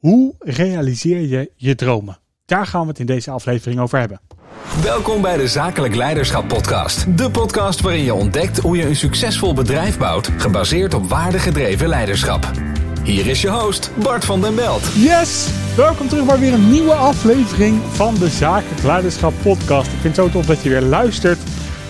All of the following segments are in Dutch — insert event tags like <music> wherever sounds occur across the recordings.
Hoe realiseer je je dromen? Daar gaan we het in deze aflevering over hebben. Welkom bij de Zakelijk Leiderschap Podcast. De podcast waarin je ontdekt hoe je een succesvol bedrijf bouwt, gebaseerd op waardegedreven leiderschap. Hier is je host, Bart van den Belt. Yes! Welkom terug bij weer een nieuwe aflevering van de Zakelijk Leiderschap Podcast. Ik vind het zo tof dat je weer luistert.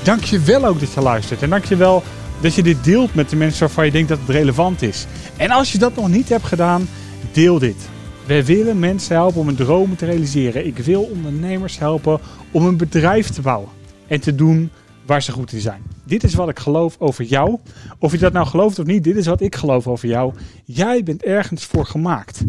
Dank je wel ook dat je luistert. En dank je wel dat je dit deelt met de mensen waarvan je denkt dat het relevant is. En als je dat nog niet hebt gedaan, deel dit. Wij willen mensen helpen om hun dromen te realiseren. Ik wil ondernemers helpen om een bedrijf te bouwen en te doen waar ze goed in zijn. Dit is wat ik geloof over jou. Of je dat nou gelooft of niet, dit is wat ik geloof over jou. Jij bent ergens voor gemaakt.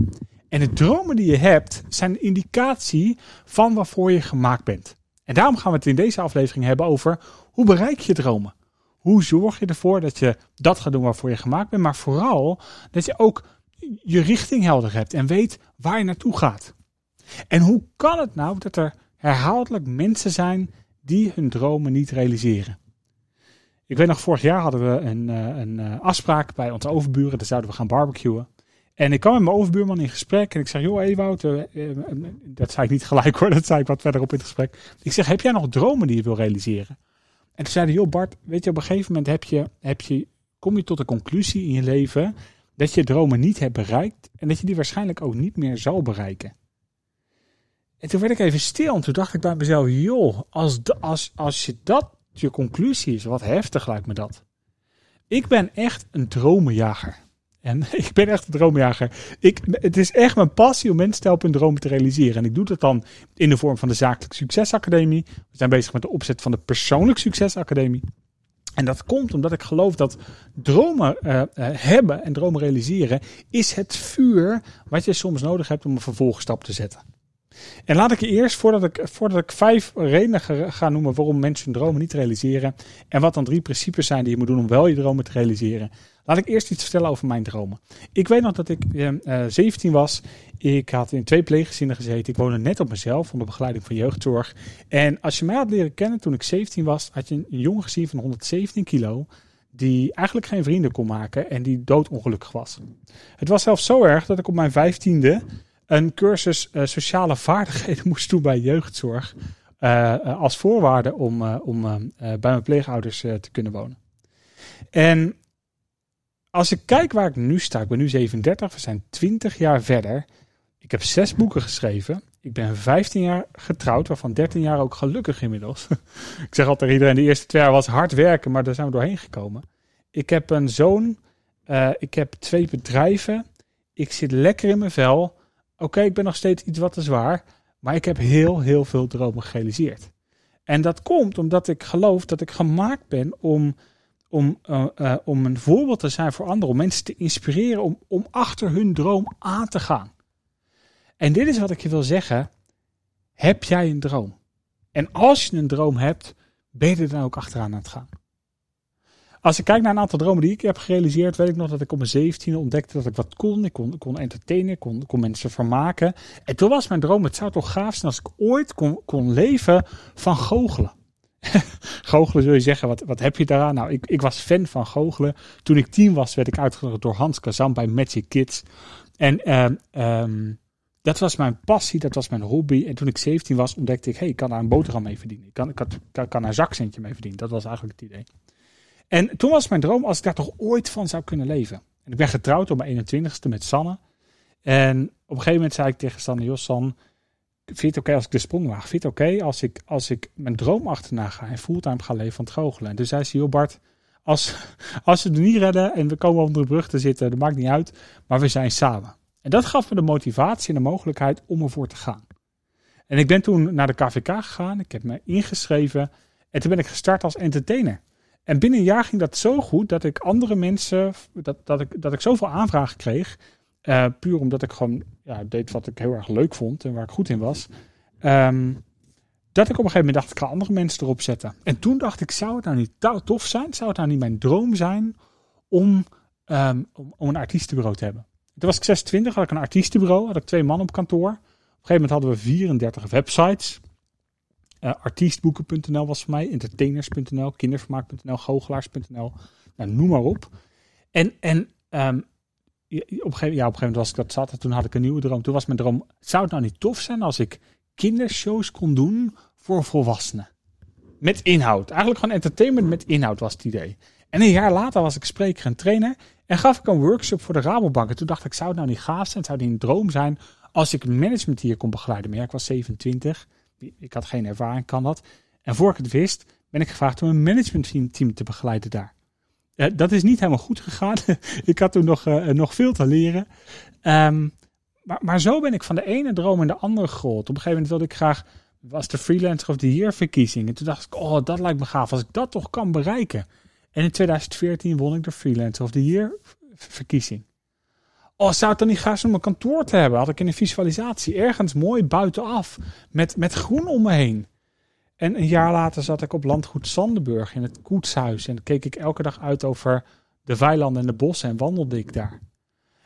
En de dromen die je hebt zijn een indicatie van waarvoor je gemaakt bent. En daarom gaan we het in deze aflevering hebben over hoe bereik je dromen? Hoe zorg je ervoor dat je dat gaat doen waarvoor je gemaakt bent, maar vooral dat je ook je richting helder hebt en weet waar je naartoe gaat. En hoe kan het nou dat er herhaaldelijk mensen zijn die hun dromen niet realiseren? Ik weet nog, vorig jaar hadden we een, eh, een eh, afspraak bij onze overburen. Daar zouden we gaan barbecuen. En ik kwam met mijn overbuurman in gesprek. En ik zeg, joh, Ewout, uh, dat zei ik niet gelijk hoor. Dat zei ik wat verderop in het gesprek. Ik zeg, heb jij nog dromen die je wil realiseren? En toen zei hij, joh Bart, weet je, op een gegeven moment heb je, heb je, kom je tot de conclusie in je leven dat je dromen niet hebt bereikt en dat je die waarschijnlijk ook niet meer zal bereiken. En toen werd ik even stil en toen dacht ik bij mezelf, joh, als, als, als je dat je conclusie is, wat heftig lijkt me dat. Ik ben echt een dromenjager. En <laughs> ik ben echt een dromenjager. Ik, het is echt mijn passie om mensen te helpen dromen te realiseren. En ik doe dat dan in de vorm van de Zakelijk Succesacademie. We zijn bezig met de opzet van de Persoonlijk Succesacademie. En dat komt omdat ik geloof dat dromen uh, hebben en dromen realiseren is het vuur wat je soms nodig hebt om een vervolgstap te zetten. En laat ik je eerst, voordat ik, voordat ik vijf redenen ga noemen waarom mensen hun dromen niet realiseren. En wat dan drie principes zijn die je moet doen om wel je dromen te realiseren. Laat ik eerst iets vertellen over mijn dromen. Ik weet nog dat ik uh, 17 was. Ik had in twee pleeggezinnen gezeten. Ik woonde net op mezelf onder begeleiding van jeugdzorg. En als je mij had leren kennen toen ik 17 was, had je een jongen gezien van 117 kilo. Die eigenlijk geen vrienden kon maken en die doodongelukkig was. Het was zelfs zo erg dat ik op mijn vijftiende een cursus uh, sociale vaardigheden <laughs> moest doen bij jeugdzorg. Als voorwaarde om, om bij mijn pleegouders te kunnen wonen. En als ik kijk waar ik nu sta, ik ben nu 37, we zijn 20 jaar verder. Ik heb zes boeken geschreven. Ik ben 15 jaar getrouwd, waarvan 13 jaar ook gelukkig inmiddels. <laughs> ik zeg altijd iedereen, de eerste twee jaar was hard werken, maar daar zijn we doorheen gekomen. Ik heb een zoon, uh, ik heb twee bedrijven. Ik zit lekker in mijn vel. Oké, ik ben nog steeds iets wat te zwaar, maar ik heb heel, heel veel dromen gerealiseerd. En dat komt omdat ik geloof dat ik gemaakt ben om om, uh, uh, om een voorbeeld te zijn voor anderen, om mensen te inspireren om, om achter hun droom aan te gaan. En dit is wat ik je wil zeggen. Heb jij een droom? En als je een droom hebt, ben je er dan ook achteraan aan het gaan? Als ik kijk naar een aantal dromen die ik heb gerealiseerd, weet ik nog dat ik op mijn 17e ontdekte dat ik wat kon. Ik kon, kon entertainen, kon, kon mensen vermaken. En toen was mijn droom, het zou toch gaaf zijn als ik ooit kon, kon leven van goochelen. <laughs> goochelen zul je zeggen, wat, wat heb je daaraan? Nou, ik, ik was fan van goochelen. Toen ik tien was, werd ik uitgenodigd door Hans Kazan bij Magic Kids. En um, dat was mijn passie, dat was mijn hobby. En toen ik 17 was, ontdekte ik, hey, ik kan daar een boterham mee verdienen. Ik kan, ik kan, daar een zakcentje mee verdienen. Dat was eigenlijk het idee. En toen was mijn droom als ik daar toch ooit van zou kunnen leven. En ik ben getrouwd op mijn 21ste met Sanne. En op een gegeven moment zei ik tegen Sanne, Jos, San, vind het oké als ik de sprong waag? Vind je het oké als, ik, als ik mijn droom achterna ga en fulltime ga leven van het goochelen? En toen zei ze, joh als, <laughs> als we het niet redden en we komen onder de brug te zitten, dat maakt niet uit, maar we zijn samen. En dat gaf me de motivatie en de mogelijkheid om ervoor te gaan. En ik ben toen naar de KVK gegaan, ik heb me ingeschreven en toen ben ik gestart als entertainer. En binnen een jaar ging dat zo goed dat ik andere mensen, dat, dat, ik, dat ik zoveel aanvragen kreeg uh, puur omdat ik gewoon ja, deed wat ik heel erg leuk vond en waar ik goed in was. Um, dat ik op een gegeven moment dacht, ik ga andere mensen erop zetten. En toen dacht ik, zou het nou niet tof zijn? Zou het nou niet mijn droom zijn om, um, om, een artiestenbureau te hebben? Toen was ik 26, had ik een artiestenbureau, had ik twee man op kantoor. Op een gegeven moment hadden we 34 websites. Uh, artiestboeken.nl was voor mij, entertainers.nl, kindervermaak.nl, goochelaars.nl, nou, noem maar op. En, en ja, op, een gegeven, ja, op een gegeven moment was ik dat zat en toen had ik een nieuwe droom. Toen was mijn droom, zou het nou niet tof zijn als ik kindershows kon doen voor volwassenen? Met inhoud. Eigenlijk gewoon entertainment met inhoud was het idee. En een jaar later was ik spreker en trainer en gaf ik een workshop voor de Rabobank. En toen dacht ik, zou het nou niet gaaf zijn, zou niet een droom zijn als ik management hier kon begeleiden. Maar ik was 27, ik had geen ervaring, kan dat. En voor ik het wist, ben ik gevraagd om een managementteam te begeleiden daar. Uh, dat is niet helemaal goed gegaan. <laughs> ik had toen nog, uh, nog veel te leren. Um, maar, zo ben ik van de ene droom in de andere gerold. Op een gegeven moment wilde ik graag, was de Freelancer of the Year verkiezing. En toen dacht ik, oh, dat lijkt me gaaf als ik dat toch kan bereiken. En in 2014 won ik de Freelancer of the Year verkiezing. Oh, zou het dan niet zijn om een kantoor te hebben? Had ik in een visualisatie ergens mooi buitenaf. Met, met groen om me heen. En een jaar later zat ik op landgoed Sandenburg in het koetshuis. En keek ik elke dag uit over de weilanden en de bossen en wandelde ik daar.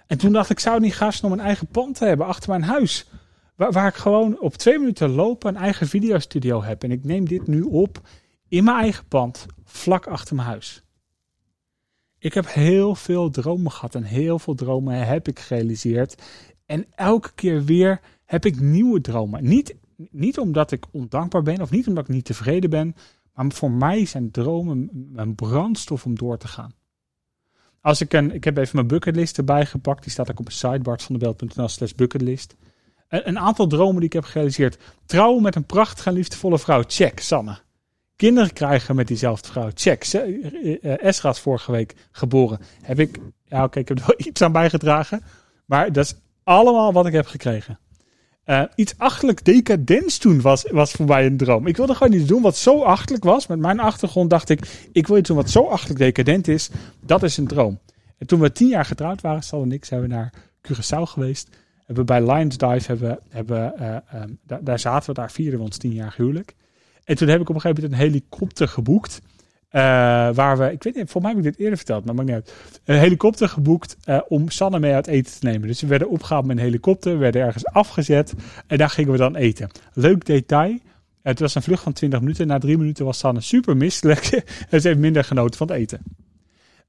En toen dacht ik, zou niet gaaf zijn om een eigen pand te hebben achter mijn huis. Waar, waar ik gewoon op twee minuten lopen een eigen videostudio heb. En ik neem dit nu op in mijn eigen pand, vlak achter mijn huis. Ik heb heel veel dromen gehad en heel veel dromen heb ik gerealiseerd. En elke keer weer heb ik nieuwe dromen. Niet, niet omdat ik ondankbaar ben of niet omdat ik niet tevreden ben, maar voor mij zijn dromen een brandstof om door te gaan. Als ik, een, ik heb even mijn bucketlist erbij gepakt, die staat ook op de site bartvanderbelt.nl slash bucketlist. Een, aantal dromen die ik heb gerealiseerd. Trouwen met een prachtige en liefdevolle vrouw, check, Sanne. Kinderen krijgen met diezelfde vrouw. Check. Eh, Esra is vorige week geboren. Heb ik, ja oké, ik heb er wel <laughs> iets aan bijgedragen. Maar dat is allemaal wat ik heb gekregen. Uh, iets achterlijk decadents toen was, was voor mij een droom. Ik wilde gewoon iets doen wat zo achterlijk was. Met mijn achtergrond dacht ik, ik wil iets doen wat zo achterlijk decadent is. Dat is een droom. En toen we tien jaar getrouwd waren, Sal en ik, zijn we naar Curaçao geweest. Hebben bij Lions Dive, hebben, hebben, um, daar, daar zaten we, daar vierden we ons tien jaar huwelijk. En toen heb ik op een gegeven moment een helikopter geboekt. Uh, waar we, ik weet niet, voor mij heb ik dit eerder verteld, maar maakt niet uit. Een helikopter geboekt uh, om Sanne mee uit eten te nemen. Dus we werden opgehaald met een helikopter, werden ergens afgezet en daar gingen we dan eten. Leuk detail. Het was een vlucht van 20 minuten. Na drie minuten was Sanne super misselijk <laughs> en ze heeft minder genoten van het eten.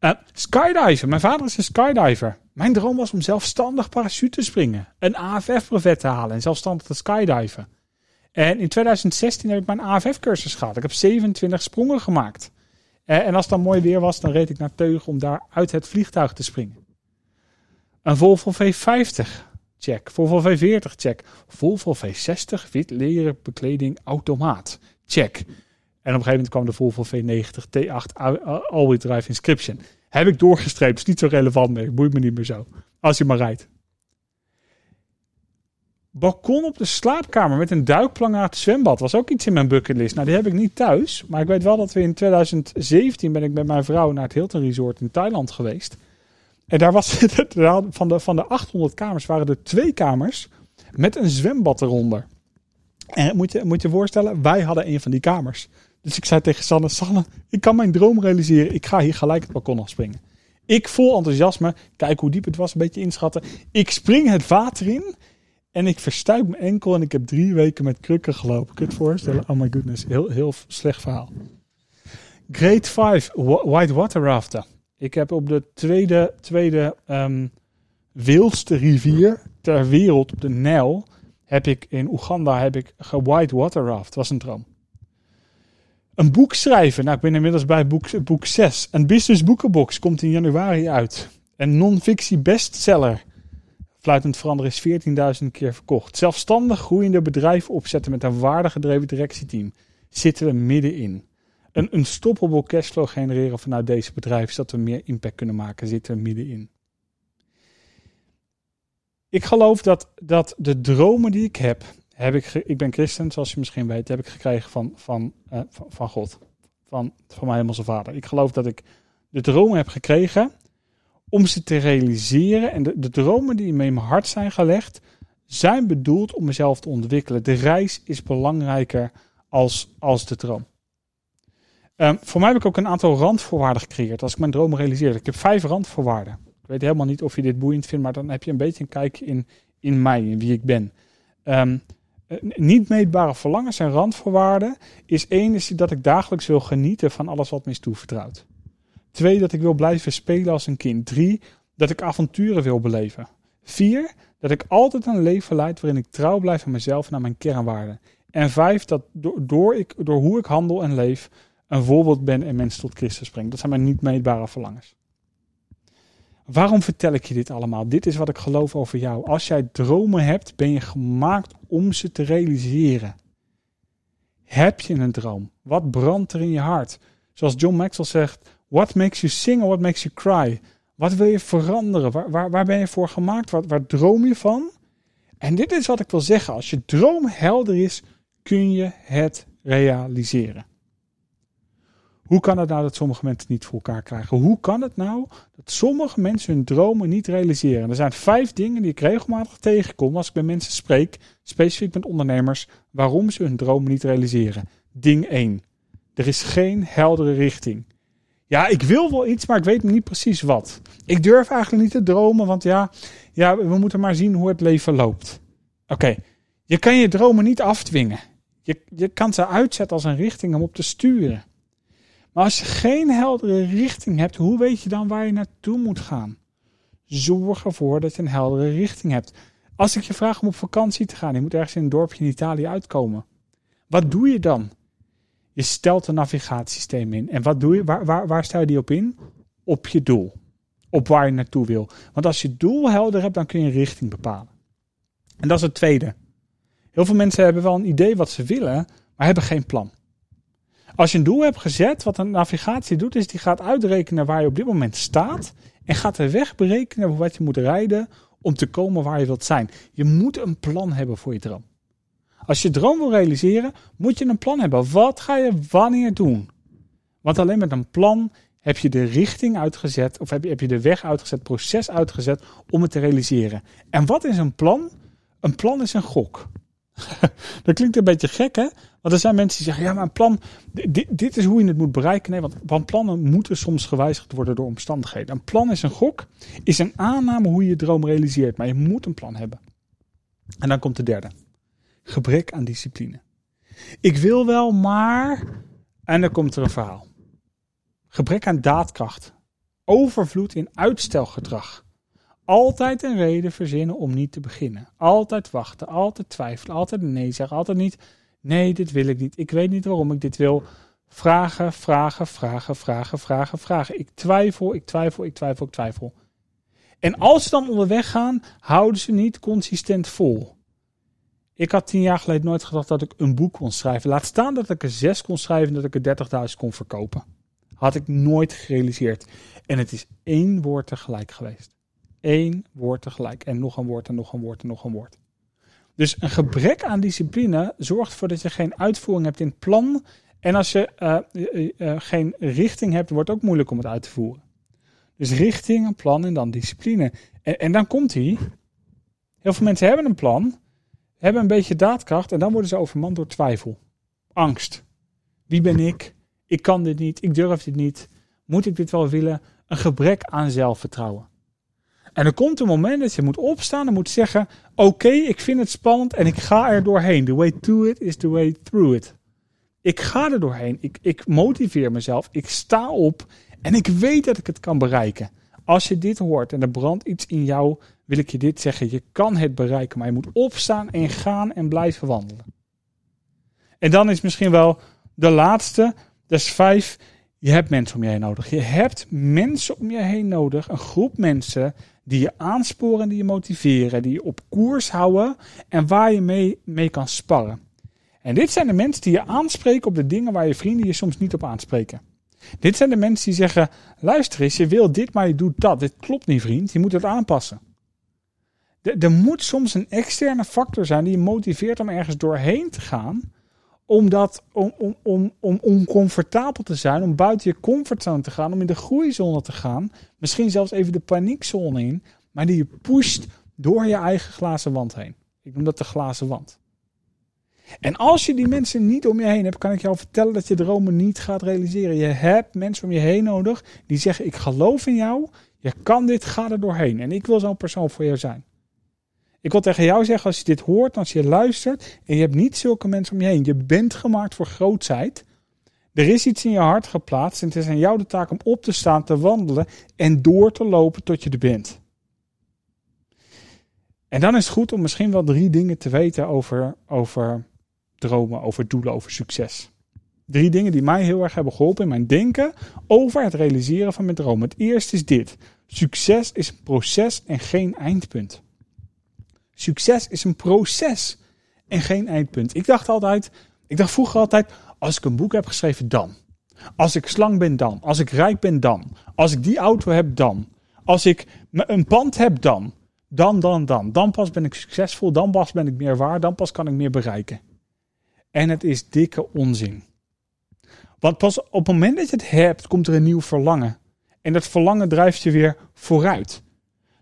Uh, skydiver. Mijn vader is een skydiver. Mijn droom was om zelfstandig parachute te springen. Een AFF-brevet te halen en zelfstandig te skydiven. En in 2016 heb ik mijn AFF-cursus gehad. Ik heb 27 sprongen gemaakt. Eh, en als het dan mooi weer was, dan reed ik naar Teug om daar uit het vliegtuig te springen. Een Volvo V50, check. Volvo V40, check. Volvo V60, wit leren bekleding, automaat, check. En op een gegeven moment kwam de Volvo V90 T8 All-Wheel Drive Inscription. Heb ik doorgestreept, is niet zo relevant meer, boeit me niet meer zo. Als je maar rijdt balkon op de slaapkamer met een duikplank naar het zwembad. Was ook iets in mijn bucketlist. Nou, die heb ik niet thuis. Maar ik weet wel dat we in 2017 ben ik met mijn vrouw naar het Hilton Resort in Thailand geweest. En daar was <laughs> van de, van de 800 kamers waren er twee kamers met een zwembad eronder. En moet je moet je voorstellen, wij hadden een van die kamers. Dus ik zei tegen Sanne, Sanne, ik kan mijn droom realiseren. Ik ga hier gelijk het balkon afspringen. Ik vol enthousiasme, kijk hoe diep het was, een beetje inschatten. Ik spring het water in. En ik verstuik mijn enkel en ik heb drie weken met krukken gelopen. Kun je het voorstellen? Oh my goodness, heel, heel slecht verhaal. Grade 5, White Water Rafter. Ik heb op de tweede, tweede um, wildste rivier ter wereld, op de Nijl, heb ik in Oeganda heb ik white water raft. was een droom. Een boek schrijven. Nou, ik ben inmiddels bij boek, boek 6. Een business boekenbox komt in januari uit. Een non-fictie bestseller fluitend veranderen is 14.000 keer verkocht. Zelfstandig groeiende bedrijven opzetten met een waardegedreven directieteam. Zitten we middenin. Een unstoppable cashflow genereren vanuit deze bedrijven, zodat we meer impact kunnen maken, zitten we middenin. Ik geloof dat, dat de dromen die ik heb, heb ik, ik ben christen, zoals je misschien weet, heb ik gekregen van, van, uh, van, van God. Van, van mijn hemelse vader. Ik geloof dat ik de dromen heb gekregen om ze te realiseren. En de, de dromen die in mijn hart zijn gelegd, zijn bedoeld om mezelf te ontwikkelen. De reis is belangrijker als, als de droom. Um, voor mij heb ik ook een aantal randvoorwaarden gecreëerd als ik mijn droom realiseer. Ik heb vijf randvoorwaarden. Ik weet helemaal niet of je dit boeiend vindt, maar dan heb je een beetje een kijkje in, in mij, in wie ik ben. Um, niet meetbare verlangens en randvoorwaarden is één, is dat ik dagelijks wil genieten van alles wat me is toevertrouwd. Twee, dat ik wil blijven spelen als een kind. Drie, dat ik avonturen wil beleven. 4. Dat ik altijd een leven leid waarin ik trouw blijf aan mezelf en aan mijn kernwaarden. En 5. Dat door, ik, door hoe ik handel en leef een voorbeeld ben en mensen tot Christus breng. Dat zijn mijn niet meetbare verlangens. Waarom vertel ik je dit allemaal? Dit is wat ik geloof over jou. Als jij dromen hebt, ben je gemaakt om ze te realiseren. Heb je een droom? Wat brandt er in je hart? Zoals John Maxwell zegt: What makes you sing or what makes you cry? Wat wil je veranderen? Waar, waar, waar ben je voor gemaakt? Waar, droom je van? En dit is wat ik wil zeggen. Als je droom helder is, kun je het realiseren. Hoe kan het nou dat sommige mensen niet voor elkaar krijgen? Hoe kan het nou dat sommige mensen hun dromen niet realiseren? Er zijn vijf dingen die ik regelmatig tegenkom als ik met mensen spreek, specifiek met ondernemers, waarom ze hun dromen niet realiseren. Ding 1. Er is geen heldere richting. Ja, ik wil wel iets, maar ik weet niet precies wat. Ik durf eigenlijk niet te dromen, want ja, ja we moeten maar zien hoe het leven loopt. Oké, je kan je dromen niet afdwingen. Je, je kan ze uitzetten als een richting om op te sturen. Maar als je geen heldere richting hebt, hoe weet je dan waar je naartoe moet gaan? Zorg ervoor dat je een heldere richting hebt. Als ik je vraag om op vakantie te gaan, je moet ergens in een dorpje in Italië uitkomen. Wat doe je dan? Je stelt een navigatiesysteem in. En wat doe je? Waar, waar, waar stel je die op in? Op je doel. Op waar je naartoe wil. Want als je doel helder hebt, dan kun je een richting bepalen. En dat is het tweede. Heel veel mensen hebben wel een idee wat ze willen, maar hebben geen plan. Als je een doel hebt gezet, wat een navigatie doet, is die gaat uitrekenen waar je op dit moment staat. En gaat de weg berekenen wat je moet rijden om te komen waar je wilt zijn. Je moet een plan hebben voor je droom. Als je droom wil realiseren, moet je een plan hebben. Wat ga je wanneer doen? Want alleen met een plan heb je de richting uitgezet, of heb je, heb je de weg uitgezet, proces uitgezet om het te realiseren. En wat is een plan? Een plan is een gok. <laughs> dat klinkt een beetje gek, hè? Want er zijn mensen die zeggen: ja, maar een plan, dit, dit is hoe je het moet bereiken. Nee, want plannen moeten soms gewijzigd worden door omstandigheden. Een plan is een gok, is een aanname hoe je je droom realiseert. Maar je moet een plan hebben. En dan komt de derde: gebrek aan discipline. Ik wil wel, maar. En dan komt er een verhaal: gebrek aan daadkracht, overvloed in uitstelgedrag. Altijd een reden verzinnen om niet te beginnen. Altijd wachten, altijd twijfelen, altijd nee zeggen, altijd niet. Nee, dit wil ik niet. Ik weet niet waarom ik dit wil. Vragen, vragen, vragen, vragen, vragen, vragen. Ik twijfel, ik twijfel, ik twijfel, ik twijfel. En als ze dan onderweg gaan, houden ze niet consistent vol. Ik had tien jaar geleden nooit gedacht dat ik een boek kon schrijven. Laat staan dat ik er zes kon schrijven en dat ik er 30.000 kon verkopen. Had ik nooit gerealiseerd. En het is één woord tegelijk geweest. Eén woord tegelijk. En nog een woord en nog een woord en nog een woord. Dus een gebrek aan discipline zorgt ervoor dat je geen uitvoering hebt in het plan. En als je uh, geen richting hebt, wordt het ook moeilijk om het uit te voeren. Dus richting, een plan en dan discipline. En, en dan komt hij. Heel veel mensen hebben een plan, hebben een beetje daadkracht en dan worden ze overmand door twijfel. Angst. Wie ben ik? Ik kan dit niet, ik durf dit niet. Moet ik dit wel willen? Een gebrek aan zelfvertrouwen. En er komt een moment dat je moet opstaan en moet zeggen: Oké, ik vind het spannend en ik ga er doorheen. The way to it is the way through it. Ik ga er doorheen. Ik, ik motiveer mezelf. Ik sta op en ik weet dat ik het kan bereiken. Als je dit hoort en er brandt iets in jou, wil ik je dit zeggen. Je kan het bereiken, maar je moet opstaan en gaan en blijven wandelen. En dan is misschien wel de laatste, dat vijf. Je hebt mensen om je heen nodig. Je hebt mensen om je heen nodig. Een groep mensen die je aansporen, die je motiveren, die je op koers houden en waar je mee, mee kan sparren. En dit zijn de mensen die je aanspreken op de dingen waar je vrienden je soms niet op aanspreken. Dit zijn de mensen die zeggen: luister eens, je wil dit, maar je doet dat. Dit klopt niet, vriend. Je moet het aanpassen. Er moet soms een externe factor zijn die je motiveert om ergens doorheen te gaan om, dat, om, om, om, om oncomfortabel te zijn, om buiten je comfortzone te gaan, om in de groeizone te gaan. Misschien zelfs even de paniekzone in, maar die je pusht door je eigen glazen wand heen. Ik noem dat de glazen wand. En als je die mensen niet om je heen hebt, kan ik jou vertellen dat je dromen niet gaat realiseren. Je hebt mensen om je heen nodig die zeggen: Ik geloof in jou, je kan dit, ga er doorheen. En ik wil zo'n persoon voor jou zijn. Ik wil tegen jou zeggen, als je dit hoort, als je luistert en je hebt niet zulke mensen om je heen, je bent gemaakt voor grootheid. Er is iets in je hart geplaatst en het is aan jou de taak om op te staan, te wandelen en door te lopen tot je er bent. En dan is het goed om misschien wel drie dingen te weten over, over dromen, over doelen, over succes. Drie dingen die mij heel erg hebben geholpen in mijn denken over het realiseren van mijn dromen. Het eerste is dit. Succes is een proces en geen eindpunt. Succes is een proces en geen eindpunt. Ik dacht altijd, ik dacht vroeger altijd, als ik een boek heb geschreven, dan. Als ik slang ben, dan. Als ik rijk ben, dan. Als ik die auto heb, dan. Als ik een pand heb, dan. Dan, dan, dan. Dan pas ben ik succesvol. Dan pas ben ik meer waar. Dan pas kan ik meer bereiken. En het is dikke onzin. Want pas op het moment dat je het hebt, komt er een nieuw verlangen. En dat verlangen drijft je weer vooruit.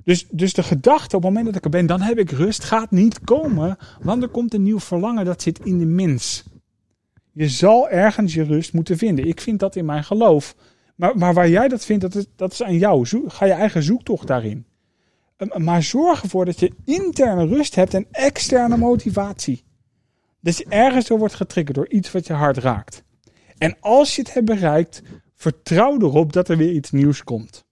Dus, dus de gedachte op het moment dat ik er ben, dan heb ik rust, gaat niet komen. Want er komt een nieuw verlangen dat zit in de mens. Je zal ergens je rust moeten vinden. Ik vind dat in mijn geloof. Maar, maar waar jij dat vindt, dat is, dat is aan jou. ga je eigen zoektocht daarin. Ehm, maar zorg ervoor dat je interne rust hebt en externe motivatie. Dat je ergens door wordt getriggerd door iets wat je hart raakt. En als je het hebt bereikt, vertrouw erop dat er weer iets nieuws komt.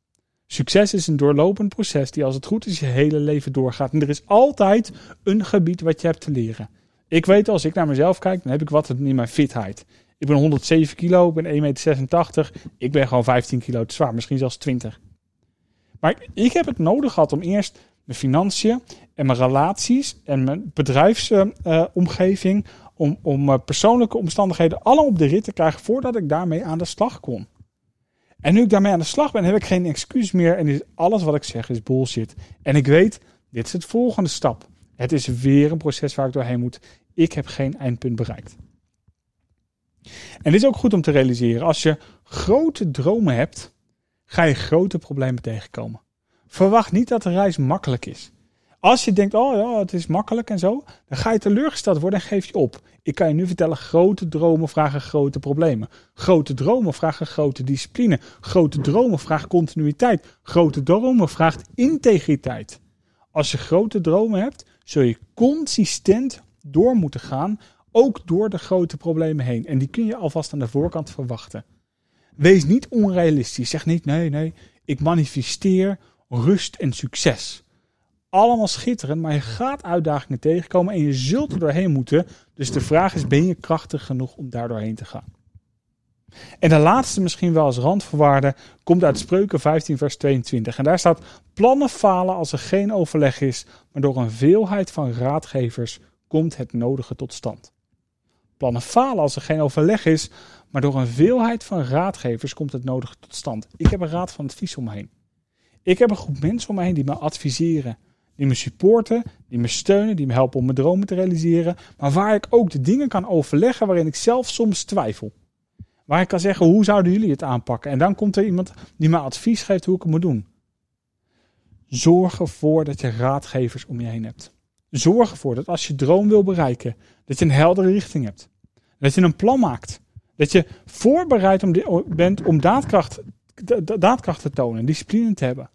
Succes is een doorlopend proces die als het goed is je hele leven doorgaat. En er is altijd een gebied wat je hebt te leren. Ik weet als ik naar mezelf kijk, dan heb ik wat in mijn fitheid. Ik ben 107 kilo, ik ben 1,86 meter. Ik ben gewoon 15 kilo te zwaar, misschien zelfs 20. Maar ik heb het nodig gehad om eerst mijn financiën en mijn relaties en mijn bedrijfsomgeving, om, om eh, persoonlijke omstandigheden allemaal op de rit te krijgen voordat ik daarmee aan de slag kon. En nu ik daarmee aan de slag ben, heb ik geen excuus meer en is alles wat ik zeg is bullshit. En ik weet, dit is het volgende stap. Het is weer een proces waar ik doorheen moet. Ik heb geen eindpunt bereikt. En dit is ook goed om te realiseren. Als je grote dromen hebt, ga je grote problemen tegenkomen. Verwacht niet dat de reis makkelijk is. Als je denkt, oh ja, het is makkelijk en zo, dan ga je teleurgesteld worden en geef je op. Ik kan je nu vertellen, grote dromen vragen grote problemen. Grote dromen vragen grote discipline. Grote dromen vragen continuïteit. Grote dromen vraagt integriteit. Als je grote dromen hebt, zul je consistent door moeten gaan, ook door de grote problemen heen. En die kun je alvast aan de voorkant verwachten. Wees niet onrealistisch. Zeg niet, nee, nee, ik manifesteer rust en succes. Allemaal schitterend, maar je gaat uitdagingen tegenkomen en je zult er doorheen moeten. Dus de vraag is, ben je krachtig genoeg om daar doorheen te gaan? En de laatste misschien wel als randvoorwaarde komt uit Spreuken 15 vers 22. En daar staat, plannen falen als er geen overleg is, maar door een veelheid van raadgevers komt het nodige tot stand. Plannen falen als er geen overleg is, maar door een veelheid van raadgevers komt het nodige tot stand. Ik heb een raad van advies om me heen. Ik heb een groep mensen om me heen die me adviseren, die me supporten, die me steunen, die me helpen om mijn dromen te realiseren, maar waar ik ook de dingen kan overleggen waarin ik zelf soms twijfel. Waar ik kan zeggen, hoe zouden jullie het aanpakken? En dan komt er iemand die me advies geeft hoe ik het moet doen. Zorg ervoor dat je raadgevers om je heen hebt. Zorg ervoor dat als je droom wil bereiken, dat je een heldere richting hebt. Dat je een plan maakt. Dat je voorbereid bent om daadkracht, daadkracht te tonen, discipline te hebben.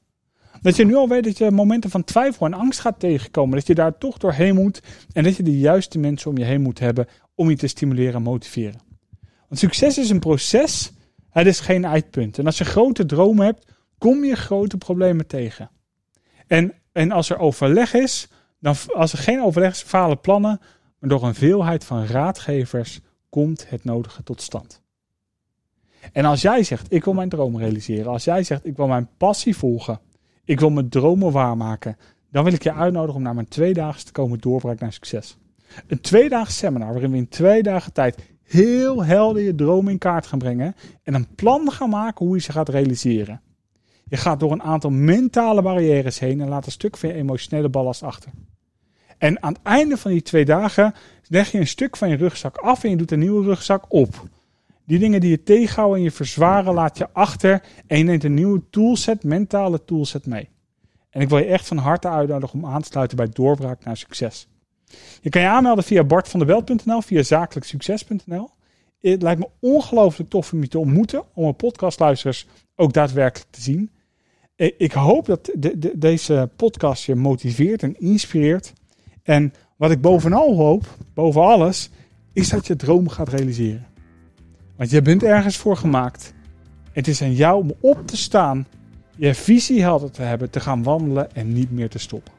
Dat je nu al weet dat je momenten van twijfel en angst gaat tegenkomen. Dat je daar toch doorheen moet. En dat je de juiste mensen om je heen moet hebben om je te stimuleren en motiveren. Want succes is een proces. Het is geen eindpunt. En als je grote dromen hebt, kom je grote problemen tegen. En, en als er overleg is, dan, als er geen overleg is, falen plannen. Maar door een veelheid van raadgevers komt het nodige tot stand. En als jij zegt, ik wil mijn droom realiseren. Als jij zegt, ik wil mijn passie volgen. Ik wil mijn dromen waarmaken. Dan wil ik je uitnodigen om naar mijn tweedaagse te komen doorbraak naar succes. Een tweedaags seminar waarin we in twee dagen tijd heel helder je droom in kaart gaan brengen. En een plan gaan maken hoe je ze gaat realiseren. Je gaat door een aantal mentale barrières heen en laat een stuk van je emotionele ballast achter. En aan het einde van die twee dagen leg je een stuk van je rugzak af en je doet een nieuwe rugzak op. Die dingen die je tegenhouden en je verzwaren laat je achter en je neemt een nieuwe toolset, mentale toolset mee. En ik wil je echt van harte uitnodigen om aan te sluiten bij doorbraak naar succes. Je kan je aanmelden via bartvanderbelt.nl, via zakelijksucces.nl. Het lijkt me ongelooflijk tof om je te ontmoeten, om een podcastluisteraars ook daadwerkelijk te zien. Ik hoop dat de, deze podcast je motiveert en inspireert. En wat ik bovenal hoop, boven alles, is dat je droom gaat realiseren. Want je bent ergens voor gemaakt. Het is aan jou om op te staan, je visie helder te hebben, te gaan wandelen en niet meer te stoppen.